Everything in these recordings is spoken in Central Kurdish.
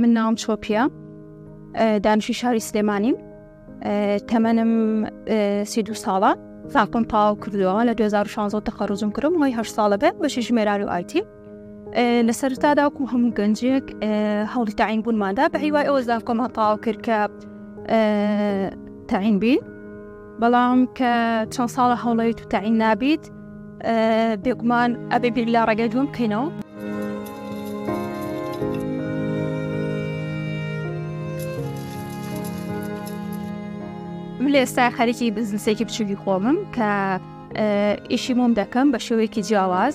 من ناوم چۆپیە دانشی شاری سلێمانیم تەمەنم سی دو ساڵە زانکۆم تاو کردووە لە 2016 تەخەرزم کرم مای هە ساڵە بێت بەشی ژمێرار و ئایتی لە سەرتادا وکو هەموو گەنجێک هەوڵی تاین بوونمادا بە هیوای ئەوە زانکۆمان تاو کرد کە تاین بین بەڵام کە چەند ساڵە هەوڵێت و تاین نابیت بێگومان ئەبێ بیر لە ڕێگەی دوم بکەینەوە من لە ئێستا خەرکی بزنسێکی بچووی خۆمم کە ئیشی مۆم دەکەم بە شێوەیەکی جیاواز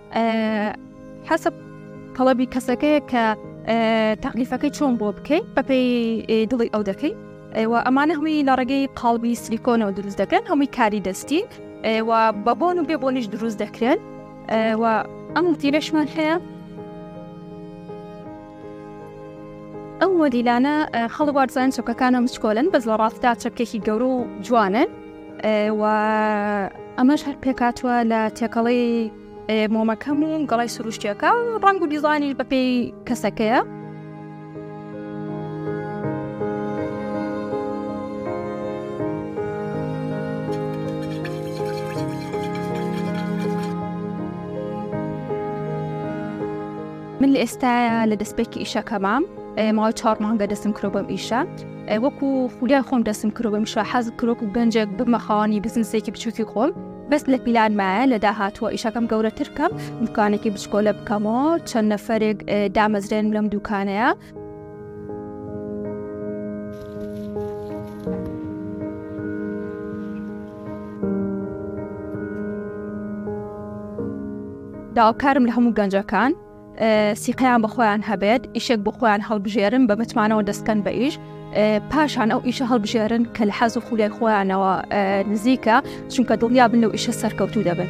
حەسب تەڵەبی کەسەکەیە کە تەقلیفەکەی چۆن بۆ بکەیت بەپی دڵی ئەو دەکەیت و ئەمانە هەمووی لە ڕێگەی قالبی سلیکۆنەوە دروست دەکەن هەمووی کاری دەستی و بە بۆن و بێ بۆنیش دروست دەکرێن و ئەم تیرەشمان هەیە ئەو وەدیلانە خەڵوارزان چەکەکانە مچکۆلن بەس لە ڕاستدا چەکێکی گەورە و جوانن و ئەمەش هەر پێکاتوە لە تێکەڵی مۆمەکەم و گەڵای سروشتیەکە ڕنگ و دیزانیش بەپی کەسەکەیە من لە ئێستا لە دەستپێکی ئیشەکەمام ماوە چاڕمانگە دەستم کرۆ بەم ئیشە وەکو خولیا خۆم دەسم کرۆ بە میشا حەز کرۆک و گەنجێک بمە خاوەنی بزنسێکی بچووکی خۆم بەس لە پیلان مایە لە داهاتوە ئیشەکەم گەورەتر کەم دوکانێکی بچکۆلە بکەمەوە چەند نەفرێک دامەزرێن لەم دوکانەیە داواکارم لە هەموو گەنجەکان سیقەیان بەخۆیان هەبێت ئیشێک بۆ خۆیان هەڵبژێرن بە متمانەوە دەستکەن بە ئیش پاشان ئەو ئیشە هەڵبژێرن کە لە حەز و خولای خۆیانەوە نزیکە چونکە دڵیا بن لەو ئیشە سەرکەوتوو دەبن.